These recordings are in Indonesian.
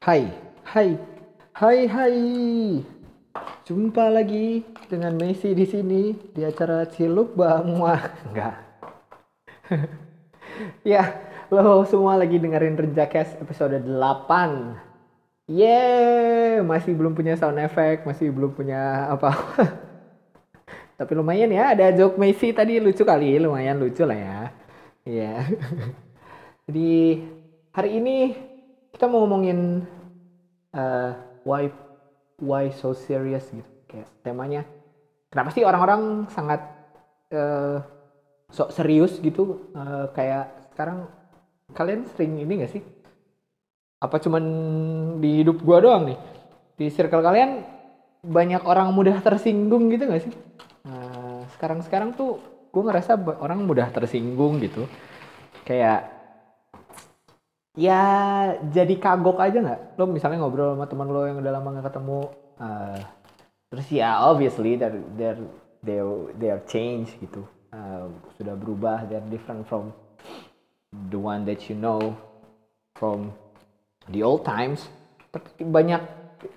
Hai, hai, hai, hai. Jumpa lagi dengan Messi di sini di acara Ciluk Bang Wah. Enggak. ya, lo semua lagi dengerin Renjakes episode 8. Yeay, masih belum punya sound effect, masih belum punya apa. Tapi lumayan ya, ada joke Messi tadi lucu kali, lumayan lucu lah ya. Iya. Jadi hari ini kita mau ngomongin uh, why why so serious gitu. Kayak temanya kenapa sih orang-orang sangat uh, sok serius gitu? Uh, kayak sekarang kalian sering ini gak sih? Apa cuman di hidup gua doang nih? Di circle kalian banyak orang mudah tersinggung gitu gak sih? Uh, sekarang-sekarang tuh gue ngerasa orang mudah tersinggung gitu. Kayak ya jadi kagok aja nggak? Lo misalnya ngobrol sama teman lo yang udah lama nggak ketemu uh, terus ya obviously they're they're they they are change gitu. Uh, sudah berubah they're different from the one that you know from the old times. Tapi banyak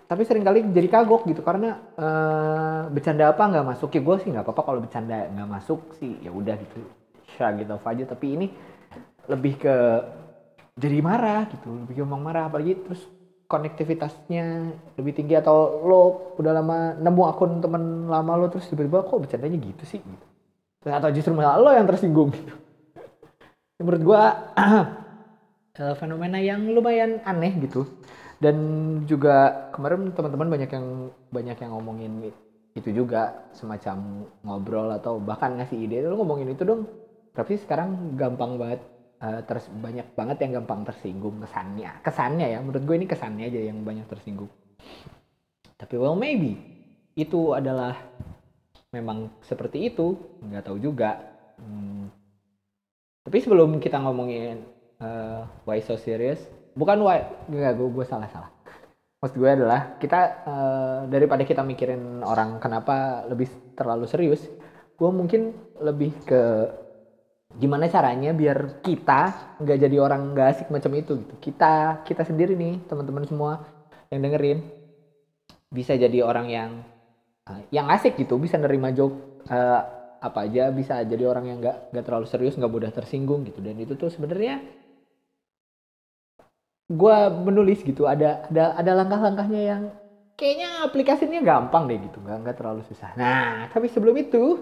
tapi sering kali jadi kagok gitu karena uh, bercanda apa nggak masuk? Ya gue sih nggak apa-apa kalau bercanda nggak masuk sih ya udah gitu shrug gitu aja. Tapi ini lebih ke jadi marah gitu lebih gampang marah apalagi terus konektivitasnya lebih tinggi atau lo udah lama nemu akun temen lama lo terus tiba-tiba kok bercandanya gitu sih gitu. Atau justru malah lo yang tersinggung gitu. Menurut gua eh, fenomena yang lumayan aneh gitu. Dan juga kemarin teman-teman banyak yang banyak yang ngomongin itu juga semacam ngobrol atau bahkan ngasih ide lo ngomongin itu dong tapi sekarang? Gampang banget uh, terus banyak banget yang gampang tersinggung kesannya. Kesannya ya menurut gue ini kesannya aja yang banyak tersinggung. Tapi well maybe itu adalah memang seperti itu nggak tahu juga. Hmm. tapi sebelum kita ngomongin uh, why so serious bukan why nggak gue gue salah salah maksud gue adalah kita uh, daripada kita mikirin orang kenapa lebih terlalu serius gue mungkin lebih ke gimana caranya biar kita nggak jadi orang nggak asik macam itu gitu? Kita kita sendiri nih teman-teman semua yang dengerin. Bisa jadi orang yang uh, yang asik gitu bisa nerima joke uh, apa aja bisa jadi orang yang nggak nggak terlalu serius nggak mudah tersinggung gitu. Dan itu tuh sebenarnya gue menulis gitu ada ada ada langkah-langkahnya yang kayaknya aplikasinya gampang deh gitu nggak nggak terlalu susah. Nah tapi sebelum itu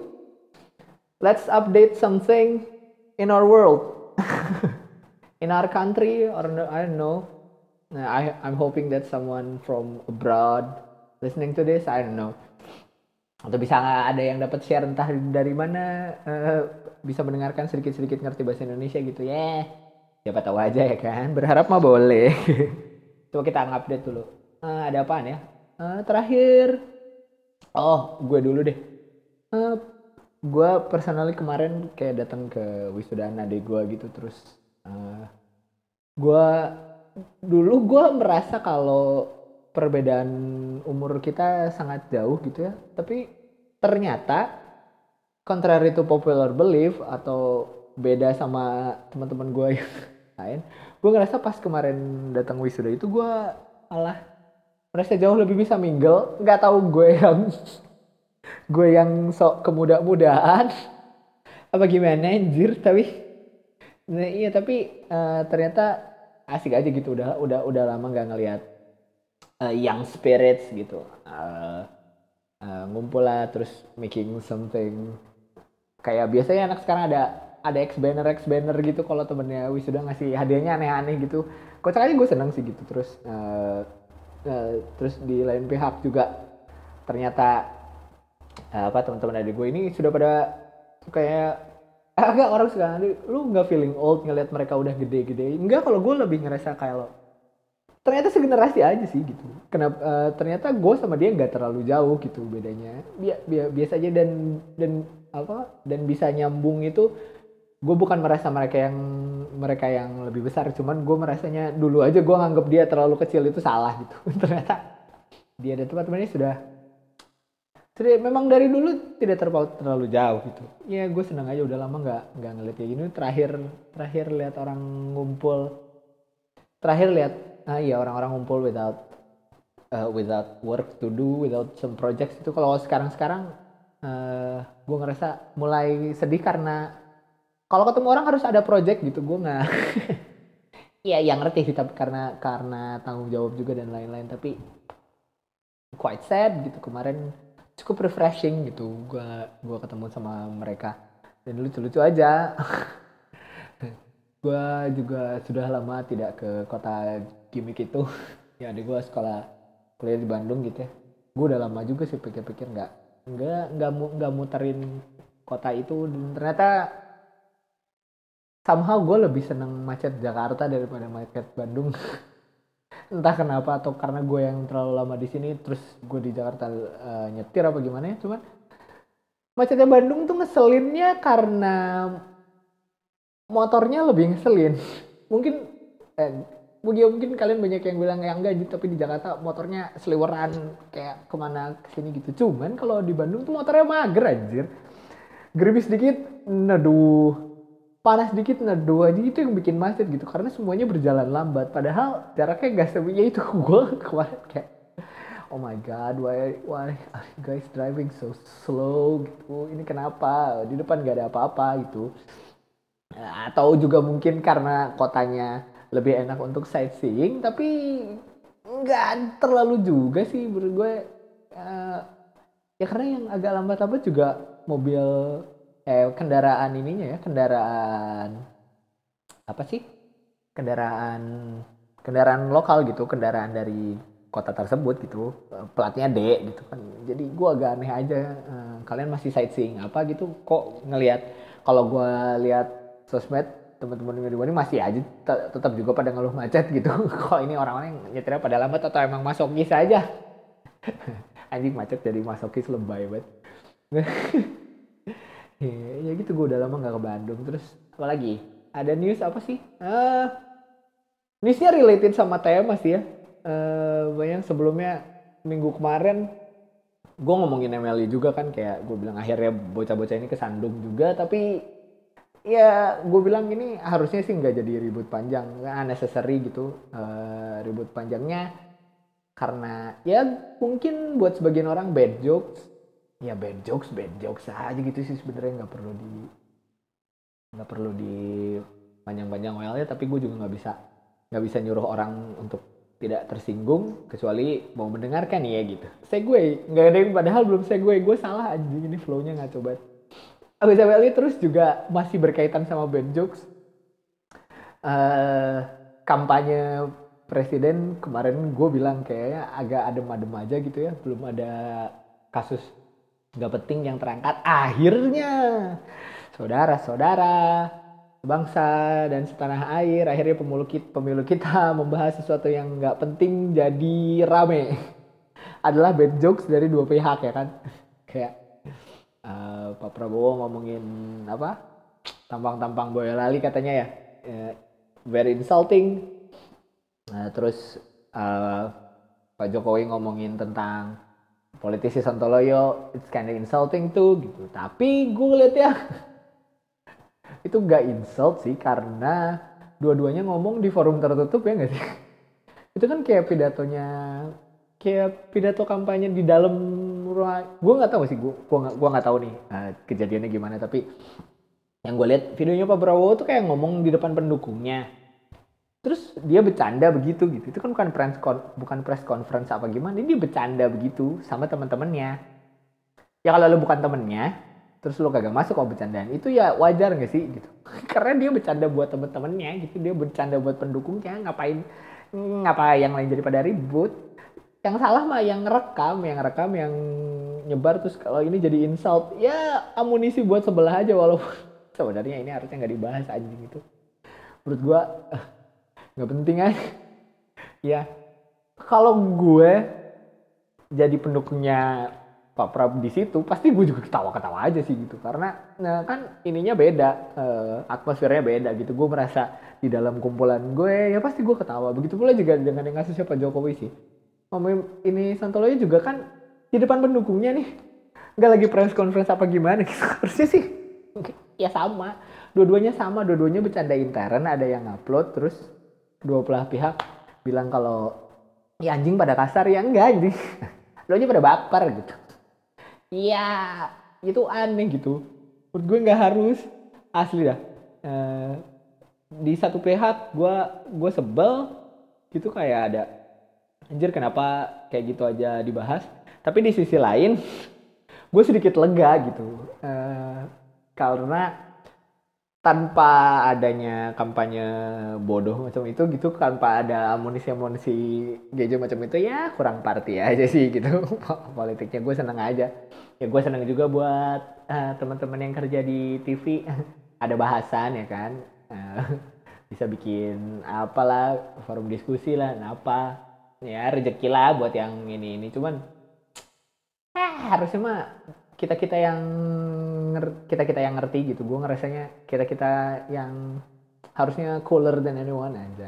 let's update something in our world, in our country, or I don't know. I, I'm hoping that someone from abroad listening to this, I don't know. Atau bisa nggak ada yang dapat share entah dari mana uh, bisa mendengarkan sedikit-sedikit ngerti bahasa Indonesia gitu ya. Yeah. Siapa tahu aja ya kan. Berharap mah boleh. Coba kita update dulu. Uh, ada apaan ya? Uh, terakhir, oh gue dulu deh. Uh, gue personally kemarin kayak datang ke wisudaan adik gue gitu terus uh, eh, gue dulu gue merasa kalau perbedaan umur kita sangat jauh gitu ya tapi ternyata contrary to popular belief atau beda sama teman-teman gue yang lain gue ngerasa pas kemarin datang wisuda itu gue malah merasa jauh lebih bisa mingle. Nggak tahu gue yang gue yang sok kemuda-mudaan. Apa gimana anjir tapi? Nah, iya tapi uh, ternyata asik aja gitu udah udah udah lama nggak ngelihat uh, young spirits gitu. Uh, uh, ngumpul lah terus making something. Kayak biasanya anak sekarang ada ada X banner X banner gitu kalau temennya wisuda ngasih hadiahnya aneh-aneh gitu. Kocak aja gue seneng sih gitu terus uh, uh, terus di lain pihak juga. Ternyata Eh, apa teman-teman adik gue ini sudah pada kayak agak orang sekarang lu nggak feeling old ngeliat mereka udah gede-gede enggak kalau gue lebih ngerasa kayak lo ternyata segenerasi aja sih gitu. Kenapa uh, ternyata gue sama dia nggak terlalu jauh gitu bedanya. Bi bi biasa aja dan dan apa dan bisa nyambung itu gue bukan merasa mereka yang mereka yang lebih besar. Cuman gue merasanya dulu aja gue nganggap dia terlalu kecil itu salah gitu. Ternyata dia dan teman-temannya sudah jadi memang dari dulu tidak terpaut. Terlalu jauh gitu. Ya gue senang aja udah lama nggak nggak ngeliat kayak gini. Terakhir terakhir lihat orang ngumpul. Terakhir lihat uh, ya orang-orang ngumpul without uh, without work to do without some projects itu. Kalau sekarang-sekarang uh, gue ngerasa mulai sedih karena kalau ketemu orang harus ada project gitu. Gue nggak Iya, yang ngerti sih tapi karena karena tanggung jawab juga dan lain-lain. Tapi quite sad gitu. Kemarin cukup refreshing gitu. Gua gua ketemu sama mereka. Dan lucu-lucu aja. Gua juga sudah lama tidak ke kota gimmick itu. Ya adik gua sekolah kuliah di Bandung gitu ya. Gua udah lama juga sih pikir-pikir nggak nggak nggak nggak muterin kota itu. Dan ternyata somehow gue lebih seneng macet Jakarta daripada macet Bandung entah kenapa atau karena gue yang terlalu lama di sini terus gue di Jakarta uh, nyetir apa gimana ya cuman macetnya Bandung tuh ngeselinnya karena motornya lebih ngeselin. Mungkin eh, mungkin mungkin kalian banyak yang bilang yang enggak tapi di Jakarta motornya seliweran kayak ke mana ke sini gitu. Cuman kalau di Bandung tuh motornya mager anjir. Geribis dikit naduh panas dikit neduh aja itu yang bikin macet gitu. Karena semuanya berjalan lambat. Padahal jaraknya gak sebenarnya itu gue kemarin kayak oh my god why why are you guys driving so slow gitu? Ini kenapa? Di depan gak ada apa-apa gitu. Atau juga mungkin karena kotanya lebih enak untuk sightseeing tapi nggak terlalu juga sih menurut gue. Uh, ya karena yang agak lambat-lambat juga mobil eh kendaraan ininya ya kendaraan apa sih? Kendaraan kendaraan lokal gitu kendaraan dari kota tersebut gitu. Platnya D gitu kan. Jadi gue agak aneh aja eh, kalian masih sightseeing apa gitu? Kok ngelihat kalau gue lihat sosmed teman-teman di ini masih aja tetap juga pada ngeluh macet gitu. Kok ini orang-orang nyetirnya pada lambat atau emang masokis aja? Anjing macet jadi masokis lebay banget ya, ya gitu gue udah lama gak ke Bandung. Terus apa lagi? Ada news apa sih? Uh, newsnya related sama tema sih ya. Uh, banyak sebelumnya minggu kemarin gue ngomongin MLI juga kan kayak gue bilang akhirnya bocah-bocah ini kesandung juga. Tapi ya gue bilang ini harusnya sih nggak jadi ribut panjang nggak unnecessary gitu. Uh, ribut panjangnya karena ya mungkin buat sebagian orang bad jokes ya bad jokes bad jokes aja gitu sih sebenarnya nggak perlu di nggak perlu di panjang-panjang ya tapi gue juga nggak bisa nggak bisa nyuruh orang untuk tidak tersinggung kecuali mau mendengarkan ya gitu. Segue nggak ada yang padahal belum segue gue salah aja ini flownya nggak coba. Abis MLI terus juga masih berkaitan sama bad jokes. Uh, kampanye presiden kemarin gue bilang kayaknya agak adem-adem aja gitu ya belum ada kasus nggak penting yang terangkat akhirnya. Saudara-saudara bangsa dan setanah air akhirnya pemilu kita, pemilu kita membahas sesuatu yang nggak penting jadi rame. Adalah bad jokes dari dua pihak ya kan? Kayak uh, Pak Prabowo ngomongin apa? Tampang-tampang Boyolali katanya ya. Uh, very insulting. Uh, terus uh, Pak Jokowi ngomongin tentang politisi Sontoloyo it's kind of insulting tuh gitu. Tapi gue ngeliat ya itu gak insult sih karena dua-duanya ngomong di forum tertutup ya gak sih? Itu kan kayak pidatonya kayak pidato kampanye di dalam ruang gue nggak tahu sih gue gue nggak gue nggak tahu nih uh, kejadiannya gimana tapi yang gue lihat videonya Pak Prabowo tuh kayak ngomong di depan pendukungnya terus dia bercanda begitu gitu. Itu kan bukan press bukan press conference apa gimana. Dia bercanda begitu sama teman-temannya. Ya kalau lu bukan temennya terus lu kagak masuk kok bercandaan. Itu ya wajar gak sih gitu. Karena dia bercanda buat temen-temennya gitu. Dia bercanda buat pendukungnya. Ngapain ngapa yang lain jadi pada ribut? Yang salah mah yang rekam yang rekam yang nyebar terus kalau ini jadi insult. Ya amunisi buat sebelah aja walaupun sebenarnya ini harusnya nggak dibahas anjing itu menurut gua nggak penting aja. Ya kalau gue jadi pendukungnya Pak Prabowo di situ pasti gue juga ketawa-ketawa aja sih gitu. Karena nah kan ininya beda uh, atmosfernya beda gitu. Gue merasa di dalam kumpulan gue ya pasti gue ketawa. Begitu pula juga dengan yang ngasih siapa Jokowi sih. Ngomongin ini Santoloyo juga kan di depan pendukungnya nih. Nggak lagi press conference apa gimana gitu. Harusnya sih ya sama. Dua-duanya sama dua-duanya bercanda intern ada yang upload terus dua belah pihak bilang kalau ya anjing pada kasar ya? Enggak jadi lo aja pada baper gitu. Iya itu aneh gitu. Menurut gue nggak harus. Asli dah. Eh, di satu pihak gue gue sebel gitu kayak ada anjir kenapa kayak gitu aja dibahas? Tapi di sisi lain gue sedikit lega gitu. Eh, karena tanpa adanya kampanye bodoh macam itu gitu tanpa ada amunisi-amunisi gejo macam itu ya kurang party aja sih gitu. Politiknya gue seneng aja. Ya gue seneng juga buat eh, teman-teman yang kerja di TV ada bahasan ya kan? Eh, bisa bikin apalah forum diskusi lah apa ya rezeki lah buat yang ini ini cuman eh, harusnya mah kita kita yang kita kita yang ngerti gitu. Gue ngerasanya kita kita yang harusnya cooler than anyone aja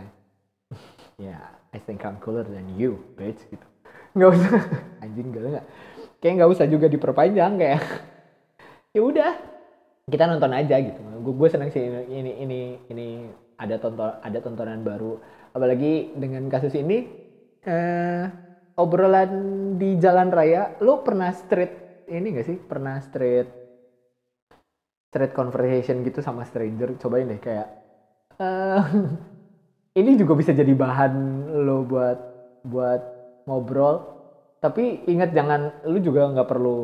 yeah, I think I'm cooler than you bitch gitu. Nggak usah. Anjing gak nggak kayak nggak usah juga diperpanjang kayak. Ya udah kita nonton aja gitu. Gue seneng sih ini ini ini, ini ada tonton ada tontonan baru. Apalagi dengan kasus ini eh, obrolan di jalan raya. Lo pernah street ini gak sih? Pernah street street conversation gitu sama stranger? Cobain deh kayak eh, ini juga bisa jadi bahan lo buat buat ngobrol. Tapi ingat jangan lu juga nggak perlu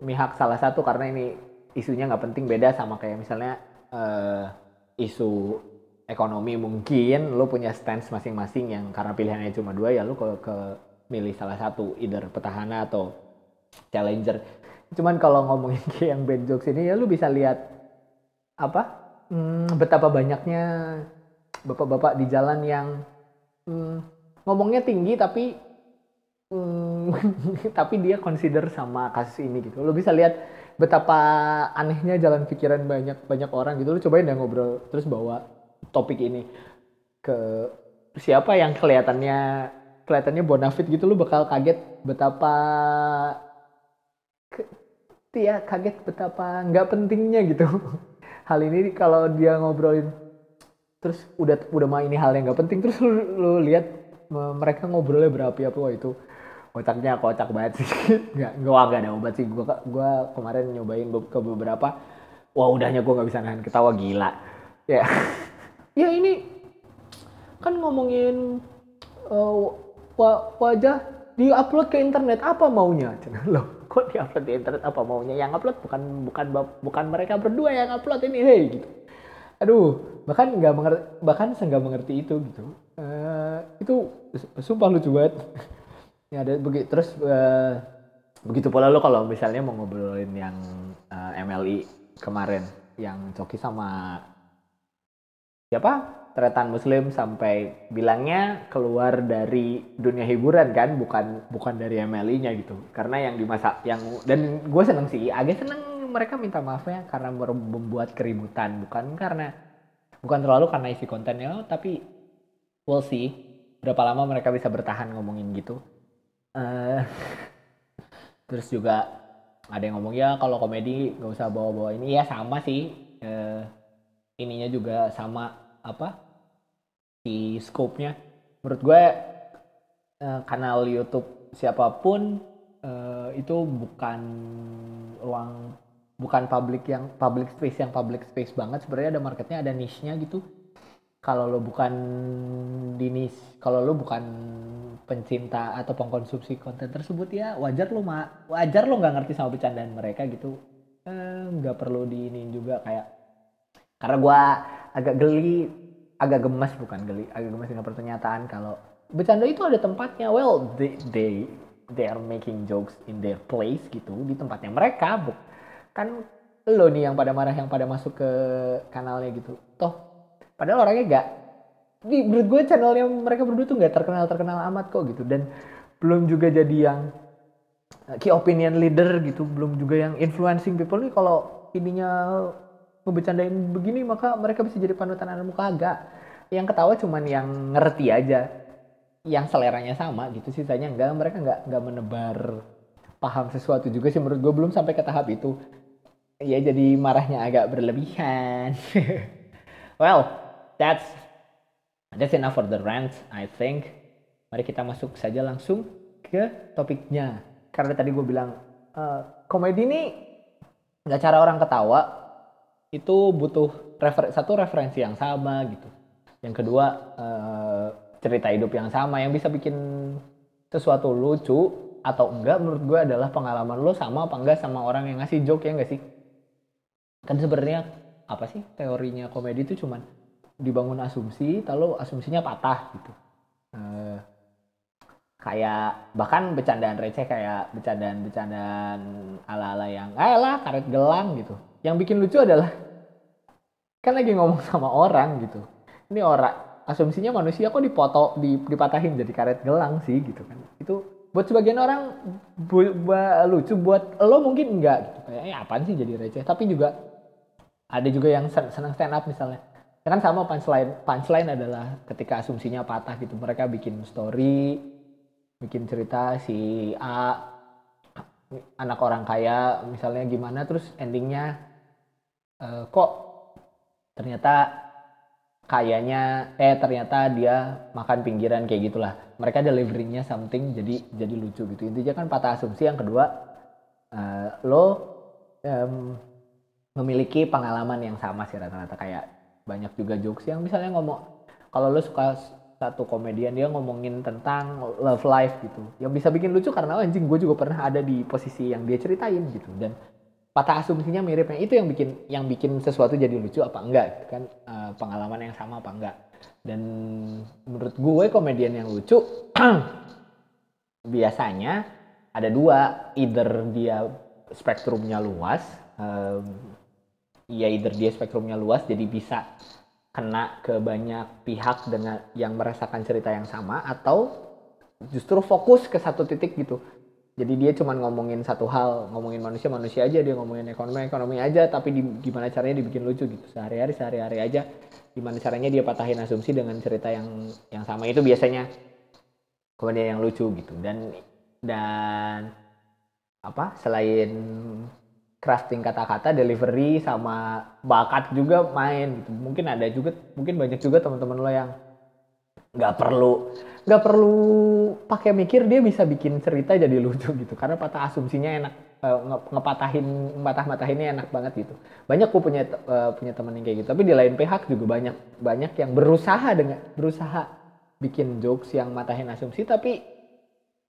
mihak salah satu karena ini isunya nggak penting beda sama kayak misalnya eh, isu ekonomi mungkin lo punya stance masing-masing yang karena pilihannya cuma dua ya lo ke, ke milih salah satu either petahana atau challenger. Cuman kalau ngomongin kayak yang bad jokes ini ya lo bisa lihat apa hmm, betapa banyaknya bapak-bapak di jalan yang hmm, ngomongnya tinggi tapi hmm, tapi dia consider sama kasus ini gitu. Lo bisa lihat betapa anehnya jalan pikiran banyak banyak orang gitu. Lu cobain deh ngobrol terus bawa topik ini ke siapa yang kelihatannya kelihatannya bonafit gitu. Lu bakal kaget betapa ya kaget betapa nggak pentingnya gitu. Hal ini kalau dia ngobrolin terus udah udah mah ini hal yang nggak penting terus lu, lu lihat mereka ngobrolnya wah itu? Otaknya kocak banget sih. Nggak gue agak ada obat sih. Gue gua kemarin nyobain ke beberapa wah udahnya gue nggak bisa nahan ketawa gila. Ya. Ya ini kan ngomongin uh, wajah diupload ke internet apa maunya? Loh kok diupload di internet. Apa maunya yang upload? Bukan bukan bukan mereka berdua yang upload ini. Hei gitu. Aduh bahkan nggak mengerti bahkan saya nggak mengerti itu gitu. Uh, itu sumpah lucu banget. Ya ada begitu terus uh, begitu pula lo kalau misalnya mau ngobrolin yang uh, eh, MLI kemarin yang Coki sama siapa tretan muslim sampai bilangnya keluar dari dunia hiburan kan bukan bukan dari MLI-nya gitu. Karena yang dimasak yang dan gue seneng sih agak seneng mereka minta maafnya karena membuat keributan. Bukan karena bukan terlalu karena isi kontennya tapi we'll see berapa lama mereka bisa bertahan ngomongin gitu. Uh, terus juga ada yang ngomong ya kalau komedi nggak usah bawa-bawa ini. Ya sama sih. Uh, ininya juga sama apa si scope-nya. Menurut gue uh, kanal YouTube siapa pun uh, itu bukan ruang bukan public yang public space yang public space banget. Sebenarnya ada marketnya ada niche-nya gitu. Kalau lo bukan dinis kalau lo bukan pencinta atau pengkonsumsi konten tersebut ya wajar lo ma wajar lo nggak ngerti sama bercandaan mereka gitu. Eh, nggak eh, perlu diinin juga kayak karena gue agak geli agak gemas bukan geli agak gemas dengan pernyataan kalau bercanda itu ada tempatnya. Well they they they are making jokes in their place gitu di tempatnya mereka bu kan lo nih yang pada marah yang pada masuk ke kanalnya gitu. Toh padahal orangnya gak di menurut gue channelnya mereka berdua tuh nggak terkenal terkenal amat kok gitu. Dan belum juga jadi yang eh, key opinion leader gitu belum juga yang influencing people. Nih kalau ininya ngebecandain begini maka mereka bisa jadi panutan anak muka agak. Yang ketawa cuman yang ngerti aja. Yang seleranya sama gitu sisanya enggak. Mereka nggak nggak menebar paham sesuatu juga sih. Menurut gue belum sampai ke tahap itu. Ya jadi marahnya agak berlebihan. Well that's that's enough for the rant I think. Mari kita masuk saja langsung ke topiknya. Karena tadi gue bilang uh, komedi ini nggak cara orang ketawa itu butuh refer satu referensi yang sama gitu. Yang kedua uh, cerita hidup yang sama yang bisa bikin sesuatu lucu atau enggak menurut gue adalah pengalaman lo sama apa enggak sama orang yang ngasih joke ya enggak sih? Kan sebenarnya apa sih teorinya komedi itu cuman dibangun asumsi lalu asumsinya patah gitu. Uh, kayak bahkan bercandaan receh kayak bercandaan-bercandaan ala-ala yang eh lah karet gelang gitu yang bikin lucu adalah kan lagi ngomong sama orang gitu. Ini orang asumsinya manusia kok dipoto dipatahin jadi karet gelang sih gitu kan. Itu buat sebagian orang bu, bu, lucu buat lo mungkin enggak gitu. Kayak eh, apaan sih jadi receh? Tapi juga ada juga yang senang stand up misalnya. Ya kan sama punchline punchline adalah ketika asumsinya patah gitu mereka bikin story bikin cerita si A anak orang kaya misalnya gimana terus endingnya uh, kok ternyata kayaknya eh ternyata dia makan pinggiran kayak gitulah. Mereka deliverynya something jadi jadi lucu gitu. Intinya kan patah asumsi. Yang kedua uh, lo um, memiliki pengalaman yang sama sih rata-rata. Kayak banyak juga jokes yang misalnya ngomong kalau lo suka satu komedian dia ngomongin tentang love life gitu. Yang bisa bikin lucu karena oh, anjing gue juga pernah ada di posisi yang dia ceritain gitu. Dan patah asumsinya miripnya itu yang bikin yang bikin sesuatu jadi lucu apa enggak gitu kan? Uh, pengalaman yang sama apa enggak? Dan menurut gue komedian yang lucu biasanya ada dua. Either dia spektrumnya luas um, ya either dia spektrumnya luas jadi bisa kena ke banyak pihak dengan yang merasakan cerita yang sama atau justru fokus ke satu titik gitu jadi dia cuma ngomongin satu hal ngomongin manusia manusia aja dia ngomongin ekonomi ekonomi aja tapi di, gimana caranya dibikin lucu gitu sehari-hari sehari-hari aja gimana caranya dia patahin asumsi dengan cerita yang yang sama itu biasanya kemudian yang lucu gitu dan dan apa selain crafting kata-kata, delivery sama bakat juga main gitu. Mungkin ada juga, mungkin banyak juga teman-teman lo yang nggak perlu. Nggak perlu pakai mikir dia bisa bikin cerita jadi lucu gitu. Karena patah asumsinya enak. Uh, ngepatahin patah matahinnya enak banget gitu. Banyak gue punya uh, punya teman yang kayak gitu. Tapi di lain pihak juga banyak banyak yang berusaha dengan berusaha bikin jokes yang matahin asumsi tapi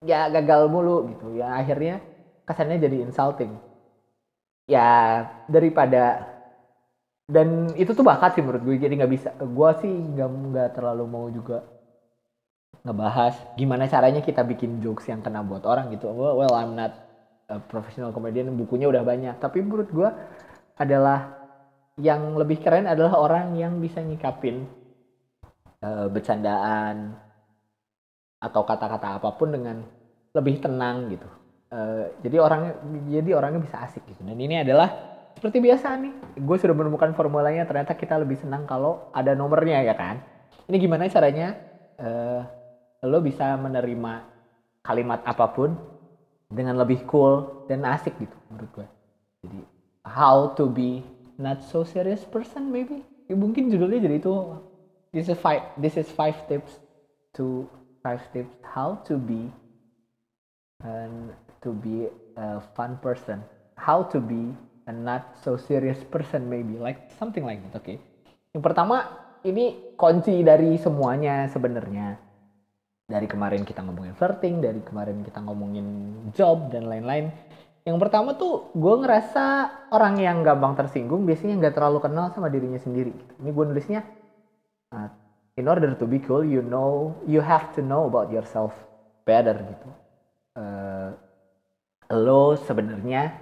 ya gagal mulu gitu. Ya akhirnya kesannya jadi insulting. Ya daripada dan itu tuh bakat sih menurut gue jadi nggak bisa gue sih nggak nggak terlalu mau juga ngebahas gimana caranya kita bikin jokes yang kena buat orang gitu. Well, well I'm not a professional comedian bukunya udah banyak. Tapi menurut gue adalah yang lebih keren adalah orang yang bisa nyikapin uh, bercandaan atau kata-kata apa pun dengan lebih tenang gitu. Eh, jadi orangnya jadi orangnya bisa asik gitu. Dan ini adalah seperti biasa nih. Gue sudah menemukan formulanya ternyata kita lebih senang kalau ada nomornya ya kan? Ini gimana caranya? Uh, lo bisa menerima kalimat apa pun dengan lebih cool dan asik gitu menurut gue. Jadi how to be not so serious person maybe? Ya, mungkin judulnya jadi itu this is five this is five tips to five tips how to be and to be a fun person. How to be a not so serious person maybe like something like that oke okay? yang pertama ini kunci dari semuanya sebenarnya. Dari kemarin kita ngomongin flirting dari kemarin kita ngomongin job dan lain-lain. Yang pertama tuh gue ngerasa orang yang gampang tersinggung biasanya nggak terlalu kenal sama dirinya sendiri ini gue nulisnya uh, in order to be cool you know you have to know about yourself better gitu. Uh, lo sebenarnya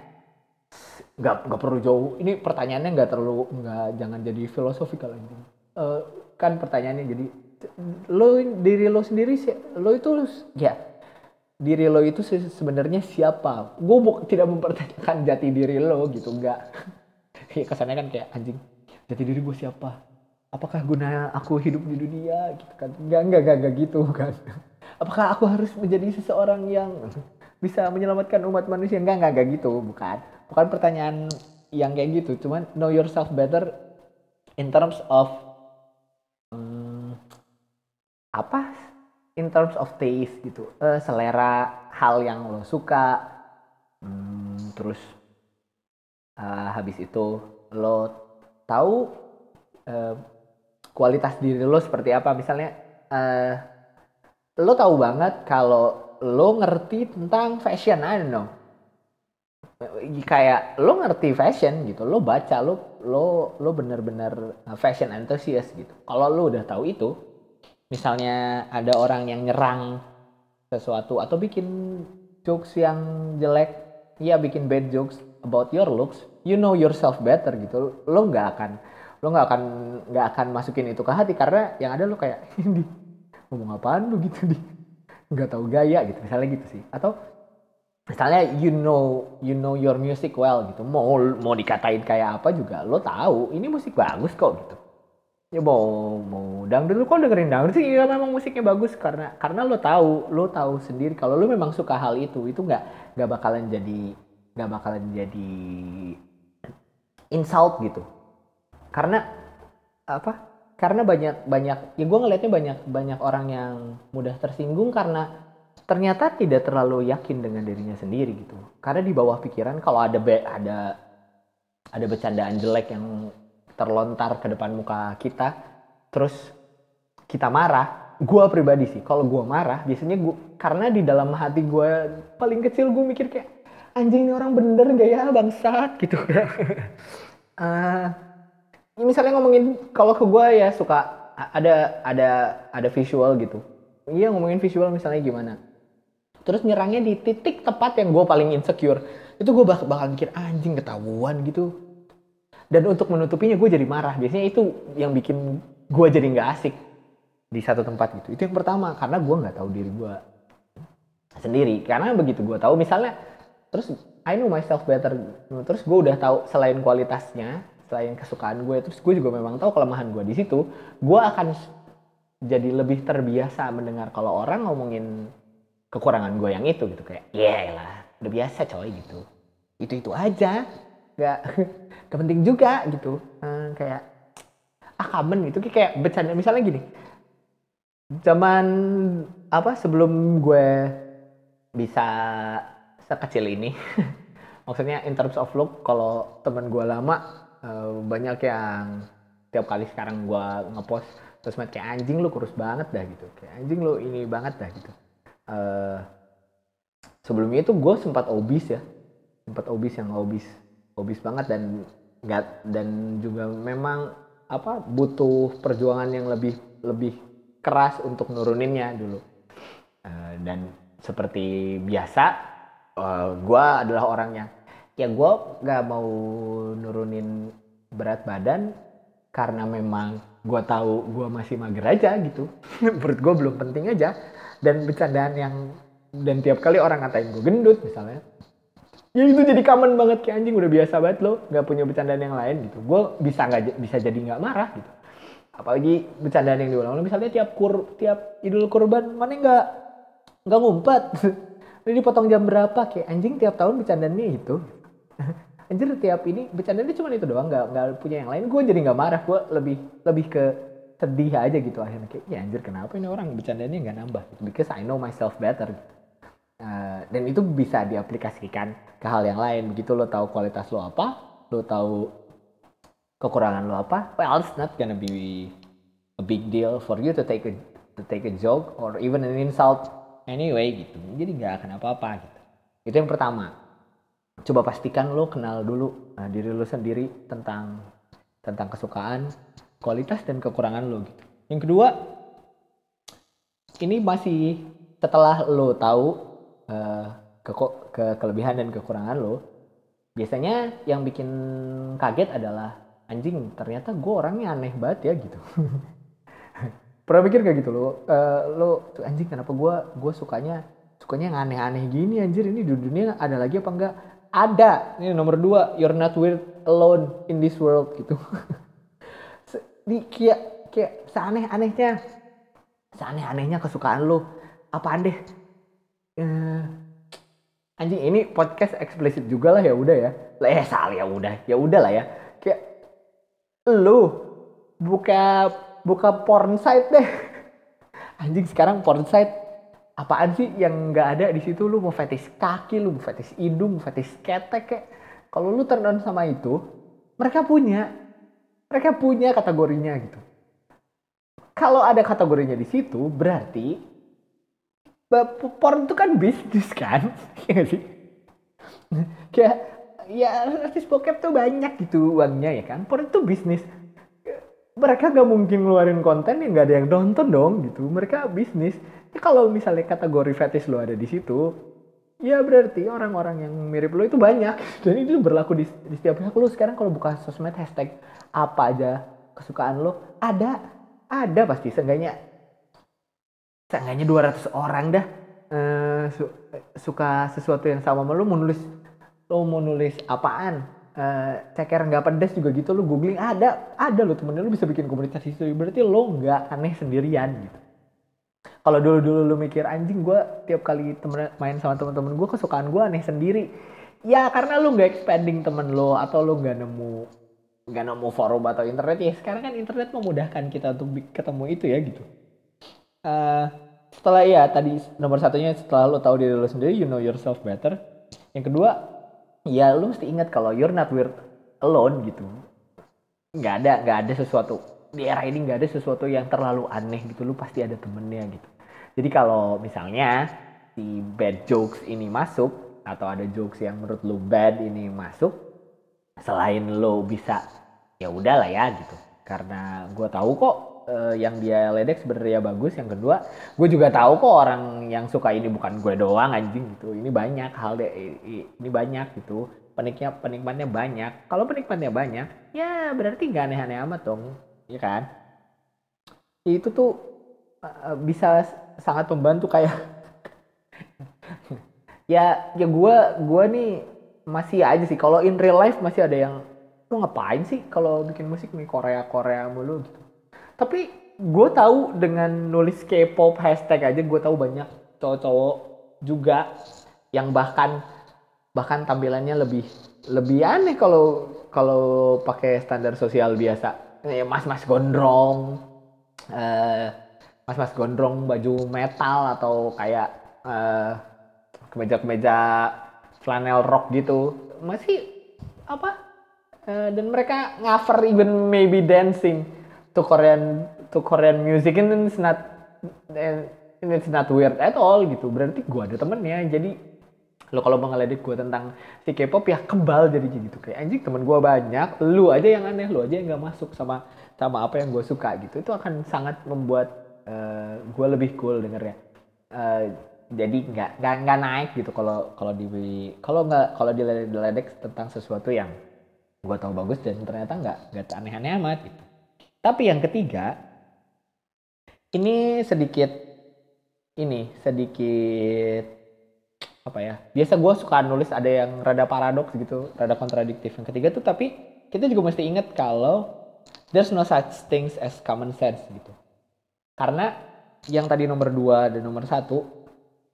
nggak nggak perlu jauh. Ini pertanyaannya nggak terlalu nggak jangan jadi filosofikal ini uh, kan pertanyaannya jadi lo diri lo sendiri sih lo itu ya diri lo itu sebenarnya siapa? Gue tidak mempertanyakan jati diri lo gitu nggak. Ya kesannya kan kayak anjing jati diri gue siapa? Apakah guna aku hidup di dunia gitu kan? Nggak nggak nggak, nggak gitu kan. Apakah aku harus menjadi seseorang yang bisa menyelamatkan umat manusia? Enggak enggak enggak gitu bukan bukan pertanyaan yang kayak gitu cuman know yourself better in terms of um, apa? In terms of taste gitu. Uh, selera hal yang lo suka hmm, terus uh, habis itu lo tahu uh, kualitas diri lo seperti apa. Misalnya uh, lo tahu banget kalau lo ngerti tentang fashion I don't know kayak lo ngerti fashion gitu lo baca lo lo lo bener-bener fashion enthusiast gitu. Kalau lo udah tahu itu misalnya ada orang yang nyerang sesuatu atau bikin jokes yang jelek ya bikin bad jokes about your looks you know yourself better gitu lo nggak akan lo nggak akan nggak akan masukin itu ke hati karena yang ada lo kayak ini ngomong apaan lo gitu di? Nggak tahu gaya gitu misalnya gitu sih. Atau misalnya you know you know your music well gitu. Mau mau dikatain kayak apa juga lo tahu ini musik bagus kok gitu. Ya mau mau dangdut lu kok dengerin dangdut sih? Ya memang musiknya bagus karena karena lo tahu lo tahu sendiri kalau lo memang suka hal itu itu nggak nggak bakalan jadi nggak bakalan jadi insult gitu. Karena apa? Karena banyak banyak ya gue ngelihatnya banyak banyak orang yang mudah tersinggung karena ternyata tidak terlalu yakin dengan dirinya sendiri gitu. Karena di bawah pikiran kalau ada be, ada ada bercandaan jelek yang terlontar ke depan muka kita terus kita marah gue pribadi sih kalau gue marah biasanya gue karena di dalam hati gue paling kecil gue mikir kayak anjing ini orang bener gak ya bangsat gitu. Kan uh, misalnya ngomongin kalau ke gue ya suka ada ada ada visual gitu iya ngomongin visual misalnya gimana. Terus nyerangnya di titik tepat yang gue paling insecure. Itu gue bakal, bakal mikir anjing ketahuan gitu. Dan untuk menutupinya gue jadi marah. Biasanya itu yang bikin gue jadi nggak asik di satu tempat gitu. Itu yang pertama karena gue nggak tahu diri gue sendiri. Karena begitu gue tahu misalnya terus I know myself better. Terus gue udah tahu selain kualitasnya selain kesukaan gue terus gue juga memang tahu kelemahan gue di situ gue akan jadi lebih terbiasa mendengar kalau orang ngomongin kekurangan gue yang itu gitu kayak ya lah udah biasa coy gitu. Itu itu aja nggak gak penting juga gitu. Hmm, kayak ah common gitu. Kayak bercanda. Misalnya gini zaman apa sebelum gue bisa sekecil ini maksudnya in terms of look kalau teman gue lama uh, banyak yang tiap kali sekarang gue ngepost terus kayak anjing lu kurus banget dah gitu. Kayak anjing lu ini banget dah gitu. Uh, sebelumnya itu gue sempat obis ya. Sempat obis yang obis obis banget dan nggak dan juga memang apa butuh perjuangan yang lebih lebih keras untuk nuruninnya dulu. Uh, dan seperti biasa uh, eh, gue adalah orangnya ya gue nggak mau nurunin berat badan karena memang gue tahu gue masih mager aja gitu. Menurut gue belum penting aja. Dan bercandaan yang dan tiap kali orang ngatain gue gendut misalnya ya itu jadi common banget kayak anjing udah biasa banget lo nggak punya bercandaan yang lain gitu. Gue bisa nggak bisa jadi nggak marah gitu. Apalagi bercandaan yang diulang misalnya tiap kur tiap idul kurban mana nggak nggak ngumpet? Ini dipotong jam berapa? Kayak anjing tiap tahun bercandanya itu anjir tiap ini bercandanya cuma itu doang nggak nggak punya yang lain. Gue jadi nggak marah gue lebih lebih ke sedih aja gitu akhirnya. Kayak ya anjir kenapa ini orang bercandanya nggak nambah? Gitu. Because I know myself better. Uh, dan itu bisa diaplikasikan ke hal yang lain. Begitu lo tahu kualitas lo apa lo tahu kekurangan lo apa well it's not gonna be a big deal for you to take a to take a joke or even an insult anyway gitu. Jadi nggak akan apa-apa gitu. Itu yang pertama coba pastikan lo kenal dulu nah, diri lo sendiri tentang tentang kesukaan kualitas dan kekurangan lo gitu. Yang kedua ini masih setelah lo tahu uh, ke, ke kelebihan dan kekurangan lo biasanya yang bikin kaget adalah anjing ternyata gue orangnya aneh banget ya gitu. Pernah mikir kayak gitu lo uh, lo anjing kenapa gue gue sukanya sukanya yang aneh-aneh gini anjir? Ini di dunia ada lagi apa enggak ada. Ini nomor dua you're not weird alone in this world gitu. Di kayak kayak seaneh-anehnya. Seaneh-anehnya kesukaan lo apa deh? Uh, anjing ini podcast eksplisit juga lah ya udah ya. Lah eh salah ya udah. Ya udah lah ya. Kayak lu buka buka porn site deh. Anjing sekarang porn site apaan sih yang nggak ada di situ? Lu mau fetish kaki lu mau fetish hidung mau fetish ketek kayak kalau lu turn on sama itu mereka punya mereka punya kategorinya gitu. Kalau ada kategorinya di situ berarti porn itu kan bisnis kan? Ya sih? Kayak ya artis bokep tuh banyak gitu uangnya ya kan? Porn itu bisnis. Mereka gak mungkin ngeluarin konten yang gak ada yang nonton dong gitu. Mereka bisnis kalau misalnya kategori fetish lo ada di situ ya berarti orang-orang yang mirip lo itu banyak. Dan itu berlaku di, di setiap pihak lo. Sekarang kalau buka sosmed hashtag apa aja kesukaan lo ada ada pasti. Seenggaknya seenggaknya 200 orang dah uh, su suka sesuatu yang sama sama lo mau nulis lo mau nulis apaan uh, ceker nggak pedes juga gitu lo googling ada ada lo temennya lo bisa bikin komunitas itu berarti lo nggak aneh sendirian gitu kalau dulu dulu lu mikir anjing gue tiap kali temen main sama temen-temen gue kesukaan gue aneh sendiri. Ya karena lu nggak expanding temen lo atau lu nggak nemu nggak nemu forum atau internet ya sekarang kan internet memudahkan kita untuk ketemu itu ya gitu. Uh, setelah ya tadi nomor satunya setelah lo tahu diri lo sendiri you know yourself better. Yang kedua ya lo mesti ingat kalau you're not weird alone gitu. Nggak ada nggak ada sesuatu di era ini nggak ada sesuatu yang terlalu aneh gitu. Lo pasti ada temennya gitu. Jadi kalau misalnya si bad jokes ini masuk atau ada jokes yang menurut lo bad ini masuk selain lo bisa ya udah lah ya gitu. Karena gue tahu kok uh, yang dia ledek sebenarnya bagus yang kedua gue juga tahu kok orang yang suka ini bukan gue doang anjing gitu. Ini banyak hal deh ini banyak gitu. Peniknya penikmatnya banyak. Kalau penikmatnya banyak ya berarti nggak aneh-aneh amat dong ya kan? Itu tuh uh, bisa sangat membantu kayak ya ya gue gue nih masih aja sih. Kalau in real life masih ada yang lu ngapain sih kalau bikin musik nih? Korea Korea mulu gitu. Tapi gue tahu dengan nulis K-pop hashtag aja gue tahu banyak cowok-cowok juga yang bahkan bahkan tampilannya lebih lebih aneh kalau kalau pakai standar sosial biasa mas-mas gondrong uh, mas-mas gondrong baju metal atau kayak uh, kemeja-kemeja flanel rock gitu. Masih apa uh, dan mereka cover even maybe dancing to Korean to Korean music. And it's not and it's not weird at all gitu. Berarti gue ada temennya jadi lo kalau mau ngeledek gue tentang si K-pop ya kebal jadi gitu. Kayak anjing temen gue banyak lu aja yang aneh lu aja yang nggak masuk sama sama apa yang gue suka gitu. Itu akan sangat membuat uh, eh, gue lebih cool dengernya uh, jadi nggak nggak nggak naik gitu kalau kalau di kalau nggak kalau diledek tentang sesuatu yang gue tahu bagus dan ternyata nggak nggak aneh-aneh amat gitu. Tapi yang ketiga ini sedikit ini sedikit apa ya biasa gue suka nulis ada yang rada paradoks gitu rada kontradiktif. Yang ketiga tuh tapi kita juga mesti ingat kalau there's no such things as common sense gitu. Karena yang tadi nomor dua dan nomor satu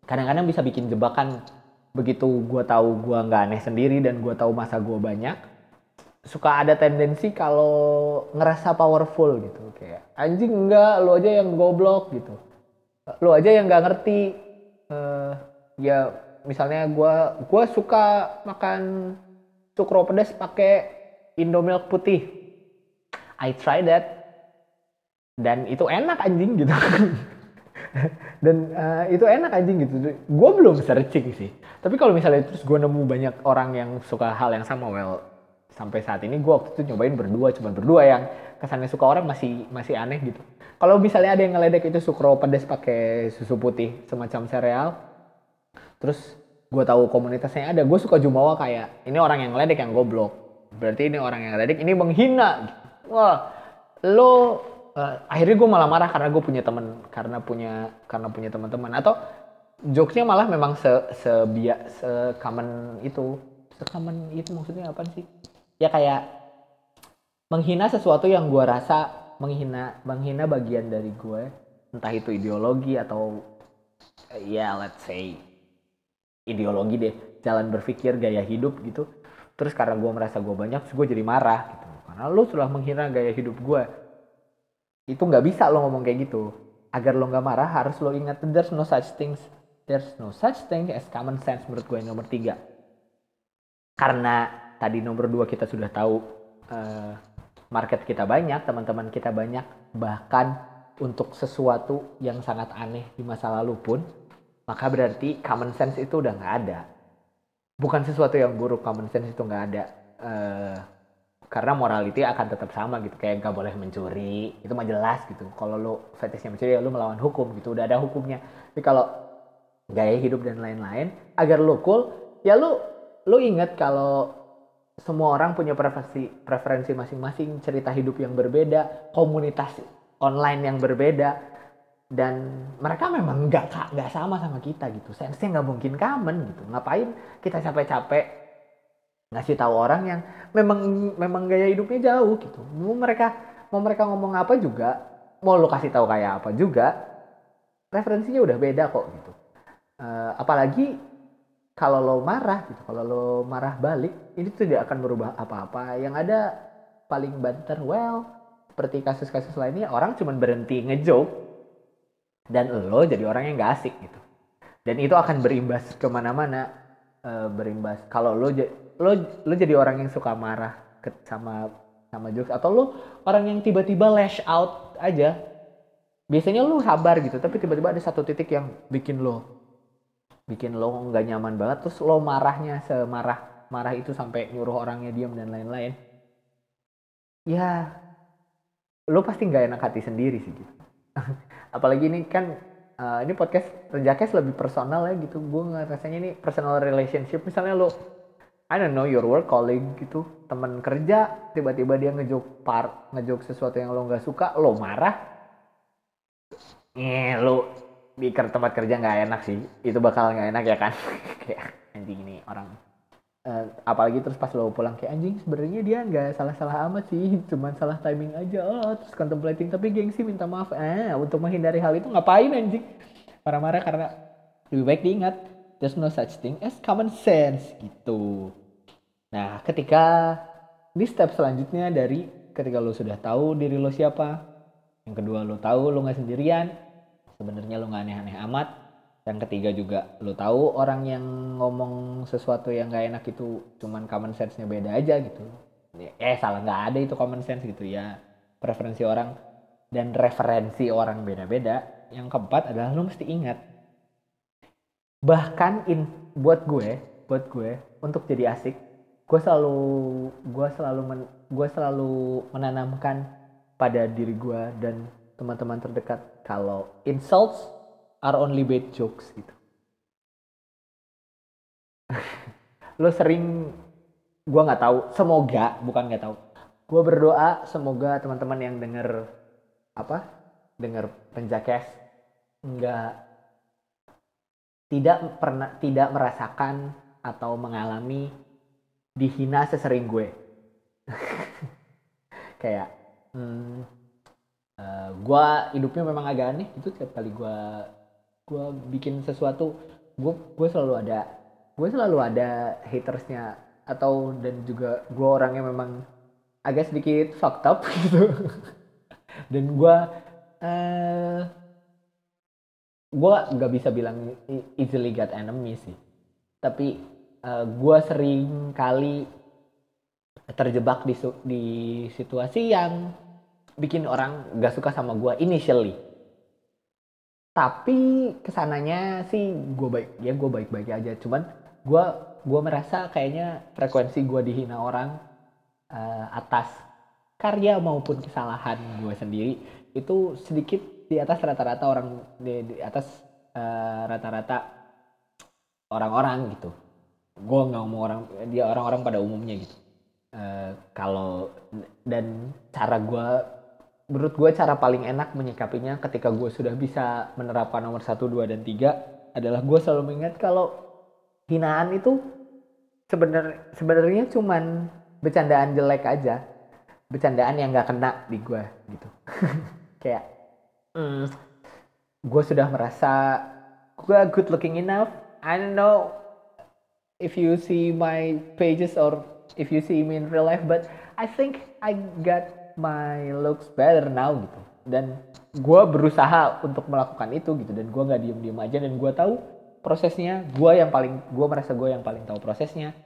kadang-kadang bisa bikin jebakan. Begitu gue tahu gue nggak aneh sendiri dan gue tahu masa gue banyak suka ada tendensi kalau ngerasa powerful gitu. Kayak anjing enggak lo aja yang goblok gitu. Lo aja yang nggak ngerti. Uh, ya misalnya gue gue suka makan cukro pedas pakai Indomilk putih. I try that. Dan itu enak anjing gitu. Dan uh, itu enak anjing gitu. Gue belum searching sih. Tapi kalau misalnya terus gue nemu banyak orang yang suka hal yang sama well sampai saat ini gue waktu itu nyobain berdua cuman berdua yang kesannya suka orang masih masih aneh gitu. Kalau misalnya ada yang ngeledek itu sukro pedas pakai susu putih semacam sereal terus gue tahu komunitasnya ada gue suka jumawa kayak ini orang yang ngeledek yang goblok. Berarti ini orang yang ngeledek ini menghina. Wah lo uh, akhirnya gue malah marah karena gue punya temen karena punya karena punya teman-teman atau jokesnya malah memang se sebia se common itu. Se common itu maksudnya apa sih? Ya kayak menghina sesuatu yang gue rasa menghina menghina bagian dari gue entah itu ideologi atau ya yeah, let's say ideologi deh jalan berpikir gaya hidup gitu. Terus karena gue merasa gue banyak gue jadi marah gitu. Karena lu sudah menghina gaya hidup gue itu nggak bisa lo ngomong kayak gitu. Agar lo nggak marah harus lo ingat there's no such things there's no such thing as common sense menurut gue nomor tiga. Karena tadi nomor dua kita sudah tahu uh, market kita banyak teman-teman kita banyak bahkan untuk sesuatu yang sangat aneh di masa lalu pun maka berarti common sense itu udah nggak ada. Bukan sesuatu yang buruk common sense itu nggak ada. Uh, karena morality akan tetap sama gitu kayak nggak boleh mencuri itu mah jelas gitu. Kalau lo fetishnya mencuri ya lo melawan hukum gitu udah ada hukumnya. Tapi kalau gaya hidup dan lain-lain agar lo cool ya lo lo inget kalau semua orang punya preferensi preferensi masing-masing cerita hidup yang berbeda komunitas online yang berbeda dan mereka memang nggak nggak sama sama kita gitu. Sense nggak mungkin common gitu. Ngapain kita capek-capek ngasih tahu orang yang memang memang gaya hidupnya jauh gitu. Mau mereka mau mereka ngomong apa juga mau lo kasih tahu kayak apa juga referensinya udah beda kok gitu. Uh, apalagi kalau lo marah gitu kalau lo marah balik ini tidak akan berubah apa-apa. Yang ada paling banter well seperti kasus-kasus lainnya orang cuma berhenti ngejoke dan lo jadi orang yang gak asik gitu. Dan itu akan berimbas ke mana-mana. Uh, berimbas kalau lo lo lo jadi orang yang suka marah ke, sama sama jokes atau lo orang yang tiba-tiba lash out aja biasanya lo sabar gitu. Tapi tiba-tiba ada satu titik yang bikin lo bikin lo nggak nyaman banget terus lo marahnya semarah marah itu sampai nyuruh orangnya diam dan lain-lain. Ya lo pasti nggak enak hati sendiri sih gitu apalagi ini kan uh, ini podcast Rejakes lebih personal ya gitu. Gue ngerasanya ini personal relationship. Misalnya lo I don't know your work colleague gitu teman kerja tiba-tiba dia ngejok par ngejok sesuatu yang lo nggak suka lo marah. Eh lo di tempat kerja nggak enak sih. Itu bakal nggak enak ya kan? Kayak anjing ini orang uh, apalagi terus pas lo pulang kayak anjing sebenarnya dia nggak salah-salah amat sih cuman salah timing aja. Oh, terus contemplating tapi gengsi minta maaf. Eh untuk menghindari hal itu ngapain anjing? Marah-marah karena lebih baik diingat. There's no such thing as common sense gitu. Nah, ketika di step selanjutnya dari ketika lo sudah tahu diri lo siapa, yang kedua lo tahu lo nggak sendirian, sebenarnya lo nggak aneh-aneh amat, yang ketiga juga lo tahu orang yang ngomong sesuatu yang nggak enak itu cuman common sense-nya beda aja gitu. Eh salah nggak ada itu common sense gitu ya. Preferensi orang dan referensi orang beda-beda. Yang keempat adalah lo mesti ingat bahkan in buat gue buat gue untuk jadi asik gue selalu gue selalu men, gue selalu menanamkan pada diri gue dan teman-teman terdekat kalau insults are only bad jokes gitu. Lo sering gue nggak tahu semoga bukan nggak tahu. Gue berdoa semoga teman-teman yang denger apa denger penjakes nggak tidak pernah tidak merasakan atau mengalami dihina sesering gue. Kayak hmm, uh, eh, gue hidupnya memang agak aneh itu tiap kali gue gue bikin sesuatu gue gue selalu ada gue selalu ada hatersnya atau dan juga gue orangnya memang agak sedikit fucked up gitu. Dan gue uh, gue nggak bisa bilang easily got enemy sih. Tapi uh, eh, gue sering kali terjebak di di situasi yang bikin orang gak suka sama gue initially tapi ke sananya sih gue baik ya gue baik baik aja. Cuman gue gue merasa kayaknya frekuensi gue dihina orang uh, atas karya maupun kesalahan gue sendiri itu sedikit di atas rata-rata orang di, di atas uh, rata-rata orang-orang gitu. Gue nggak ngomong orang dia orang-orang pada umumnya gitu. Uh, kalau dan cara gue menurut gue cara paling enak menyikapinya ketika gue sudah bisa menerapkan nomor satu dua dan tiga adalah gue selalu mengingat kalau hinaan itu sebenarnya sebenarnya cuman bercandaan jelek aja bercandaan yang nggak kena di gue gitu kayak mm, gue sudah merasa gue good looking enough. I don't know if you see my pages or if you see me in real life, but I think I got my looks better now gitu. dan gue berusaha untuk melakukan itu gitu. Dan gue nggak diem diem aja. Dan gue tahu prosesnya. Gue yang paling gue merasa gue yang paling tahu prosesnya.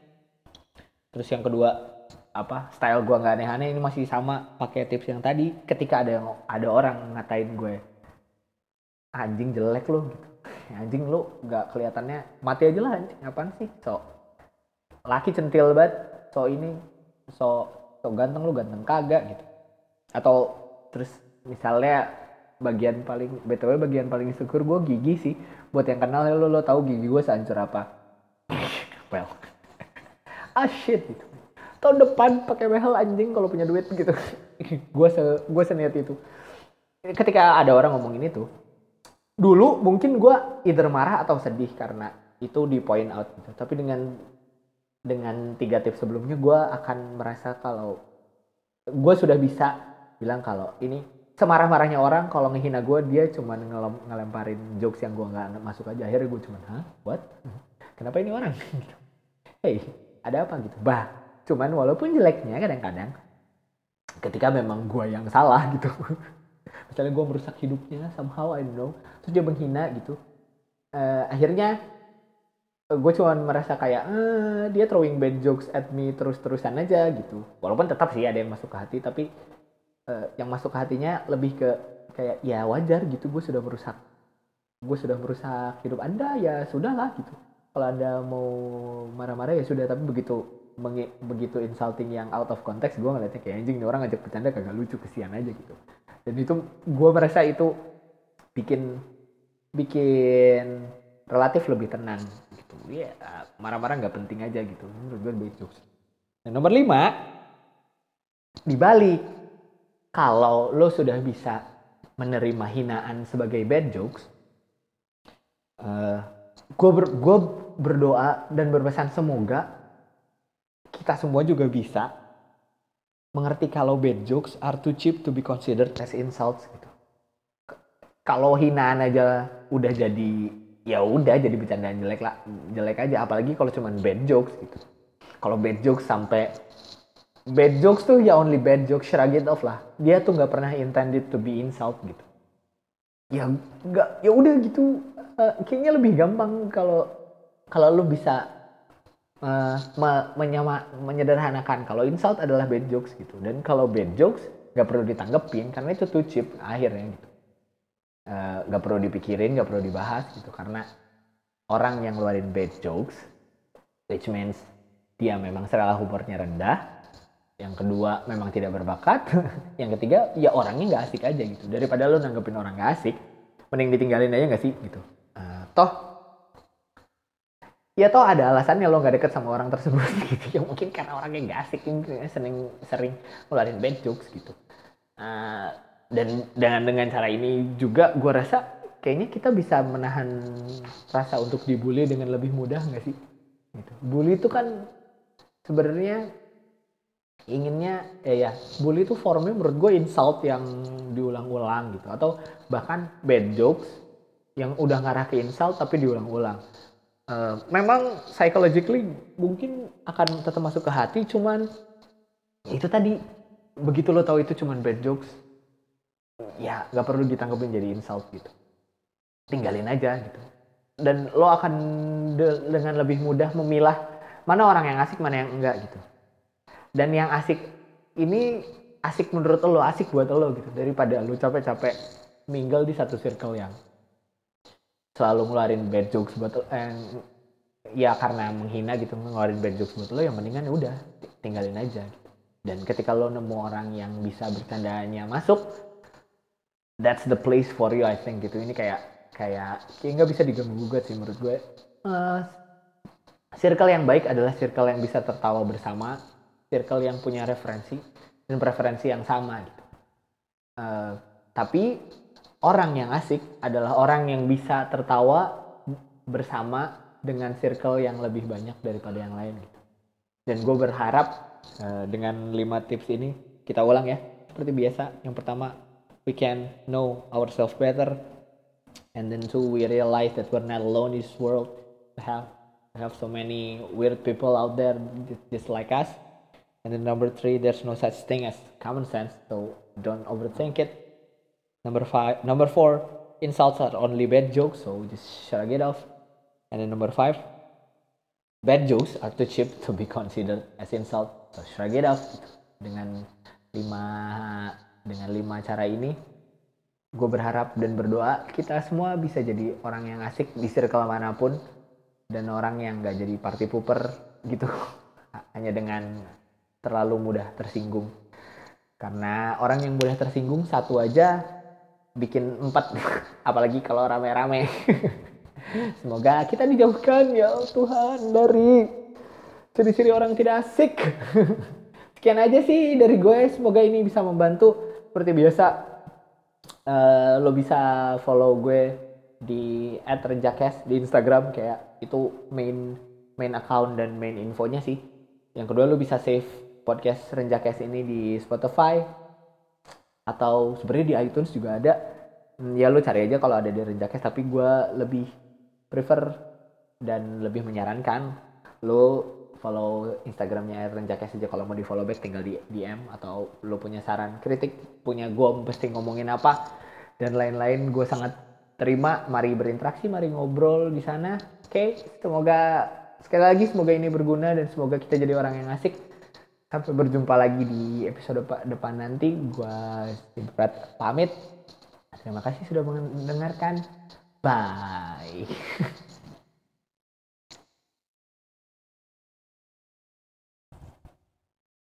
Terus yang kedua apa style gue nggak aneh-aneh. Ini masih sama pakai tips yang tadi. Ketika ada yang ada orang ngatain gue anjing jelek lo gitu. Anjing lo nggak kelihatannya mati aja lah anjing. Apaan sih? So laki centil banget. So ini so so ganteng lu ganteng kagak gitu atau terus misalnya bagian paling btw bagian paling syukur gue gigi sih. Buat yang kenal lo lo tahu gigi gue sehancur apa? Well. Ah shit gitu. Tahun depan pakai behel anjing kalau punya duit gitu. Gue se gue seniat itu. Ketika ada orang ngomongin itu dulu mungkin gue either marah atau sedih karena itu di point out gitu. Tapi dengan dengan tiga tips sebelumnya gue akan merasa kalau gue sudah bisa bilang kalau ini semarah-marahnya orang kalau ngehina gue dia cuma ngelem, ngelemparin jokes yang gue nggak masuk aja. Akhirnya gue cuma hah? What? Kenapa ini orang? Hey ada apa? Gitu. Bah cuman walaupun jeleknya kadang-kadang ketika memang gue yang salah gitu. Misalnya gue merusak hidupnya somehow I don't know. Terus dia menghina gitu. Uh, akhirnya uh, gue cuma merasa kayak uh, dia throwing bad jokes at me terus-terusan aja gitu. Walaupun tetap sih ada yang masuk ke hati tapi uh, yang masuk ke hatinya lebih ke kayak ya wajar gitu gue sudah merusak. Gue sudah merusak hidup anda ya sudahlah gitu. Kalau anda mau marah-marah ya sudah. Tapi begitu begitu insulting yang out of context gue ngeliatnya kayak anjing nih orang ngajak bercanda kagak lucu kesian aja gitu. Dan itu gue merasa itu bikin bikin relatif lebih tenang gitu. Ya yeah, marah-marah nggak penting aja gitu. Menurut gue jokes dan nomor lima dibalik kalau lo sudah bisa menerima hinaan sebagai bad jokes uh, gue ber, berdoa dan berpesan semoga kita semua juga bisa mengerti kalau bad jokes are too cheap to be considered as insults gitu. Kalau hinaan aja udah jadi ya udah jadi bercandaan jelek lah jelek aja apalagi kalau cuman bad jokes gitu. Kalau bad jokes sampai bad jokes tuh ya only bad jokes shrug it off lah. Dia tuh nggak pernah intended to be insult gitu. Ya nggak ya udah gitu. Uh, kayaknya lebih gampang kalau kalau lu bisa uh, me menyama, menyederhanakan kalau insult adalah bad jokes gitu dan kalau bad jokes nggak perlu ditanggepin karena itu too cheap akhirnya gitu eh, nggak uh, perlu dipikirin nggak perlu dibahas gitu karena orang yang ngeluarin bad jokes which means dia memang serala humornya rendah yang kedua memang tidak berbakat. Yang ketiga ya orangnya nggak asik aja gitu. Daripada lo nanggepin orang nggak asik mending ditinggalin aja nggak sih gitu. Uh, toh ya toh ada alasannya lo nggak deket sama orang tersebut gitu. Ya mungkin karena orangnya gak asik sering sering ngeluarin bad jokes gitu. Uh, dan dengan dengan cara ini juga gue rasa kayaknya kita bisa menahan rasa untuk dibully dengan lebih mudah nggak sih gitu. bully itu kan sebenarnya inginnya ya ya bully itu formnya menurut gue insult yang diulang-ulang gitu. Atau bahkan bad jokes yang udah ngarah ke insult tapi diulang-ulang. Uh, memang psychologically mungkin akan tetap masuk ke hati cuman itu tadi begitu lo tahu itu cuman bad jokes ya nggak perlu ditanggapin jadi insult gitu. Tinggalin aja gitu. Dan lo akan de dengan lebih mudah memilah mana orang yang asik mana yang enggak gitu dan yang asik ini asik menurut lo asik buat lo gitu. Daripada lo capek-capek mingle di satu circle yang selalu ngeluarin bad jokes buat eh, ya karena menghina gitu ngeluarin bad jokes buat lo yang mendingan ya udah tinggalin aja gitu. dan ketika lo nemu orang yang bisa bercandanya masuk that's the place for you I think gitu. Ini kayak kayak kayak nggak bisa diganggu gugat sih menurut gue. Uh, circle yang baik adalah circle yang bisa tertawa bersama circle yang punya referensi dan preferensi yang sama gitu uh, tapi orang yang asik adalah orang yang bisa tertawa bersama dengan circle yang lebih banyak daripada yang lain gitu. Dan gue berharap uh, dengan lima tips ini kita ulang ya seperti biasa. Yang pertama, we can know ourselves better, and then two, we realize that we're not alone in this world. We have we have so many weird people out there just like us. And then number three, there's no such thing as common sense, so don't overthink it Number five, number four, insults are only bad jokes, so just shrug it off. And then number five, bad jokes are too cheap to be considered as insult, so shrug it off. Dengan lima dengan lima cara ini, gue berharap dan berdoa kita semua bisa jadi orang yang asik di circle mana pun dan orang yang gak jadi party pooper gitu hanya dengan terlalu mudah tersinggung. Karena orang yang mudah tersinggung satu aja bikin empat. Apalagi kalau rame-rame. Semoga kita dijauhkan ya Tuhan dari ciri-ciri orang tidak asik. Sekian aja sih dari gue. Semoga ini bisa membantu. Seperti biasa uh, lo bisa follow gue di @renjakes di Instagram. Kayak itu main main account dan main infonya sih. Yang kedua lo bisa save podcast Renjakes ini di Spotify atau sebenarnya di iTunes juga ada. Hmm, ya lu cari aja kalau ada di Renjakes tapi gue lebih prefer dan lebih menyarankan lu follow Instagramnya Renjakes aja. Kalau mau di follow back tinggal di DM atau lu punya saran kritik punya gue mesti ngomongin apa dan lain-lain gue sangat terima. Mari berinteraksi mari ngobrol di sana. Oke okay? semoga sekali lagi semoga ini berguna dan semoga kita jadi orang yang asik Sampai berjumpa lagi di episode depan nanti. Gua Berat pamit. Terima kasih sudah mendengarkan. Bye.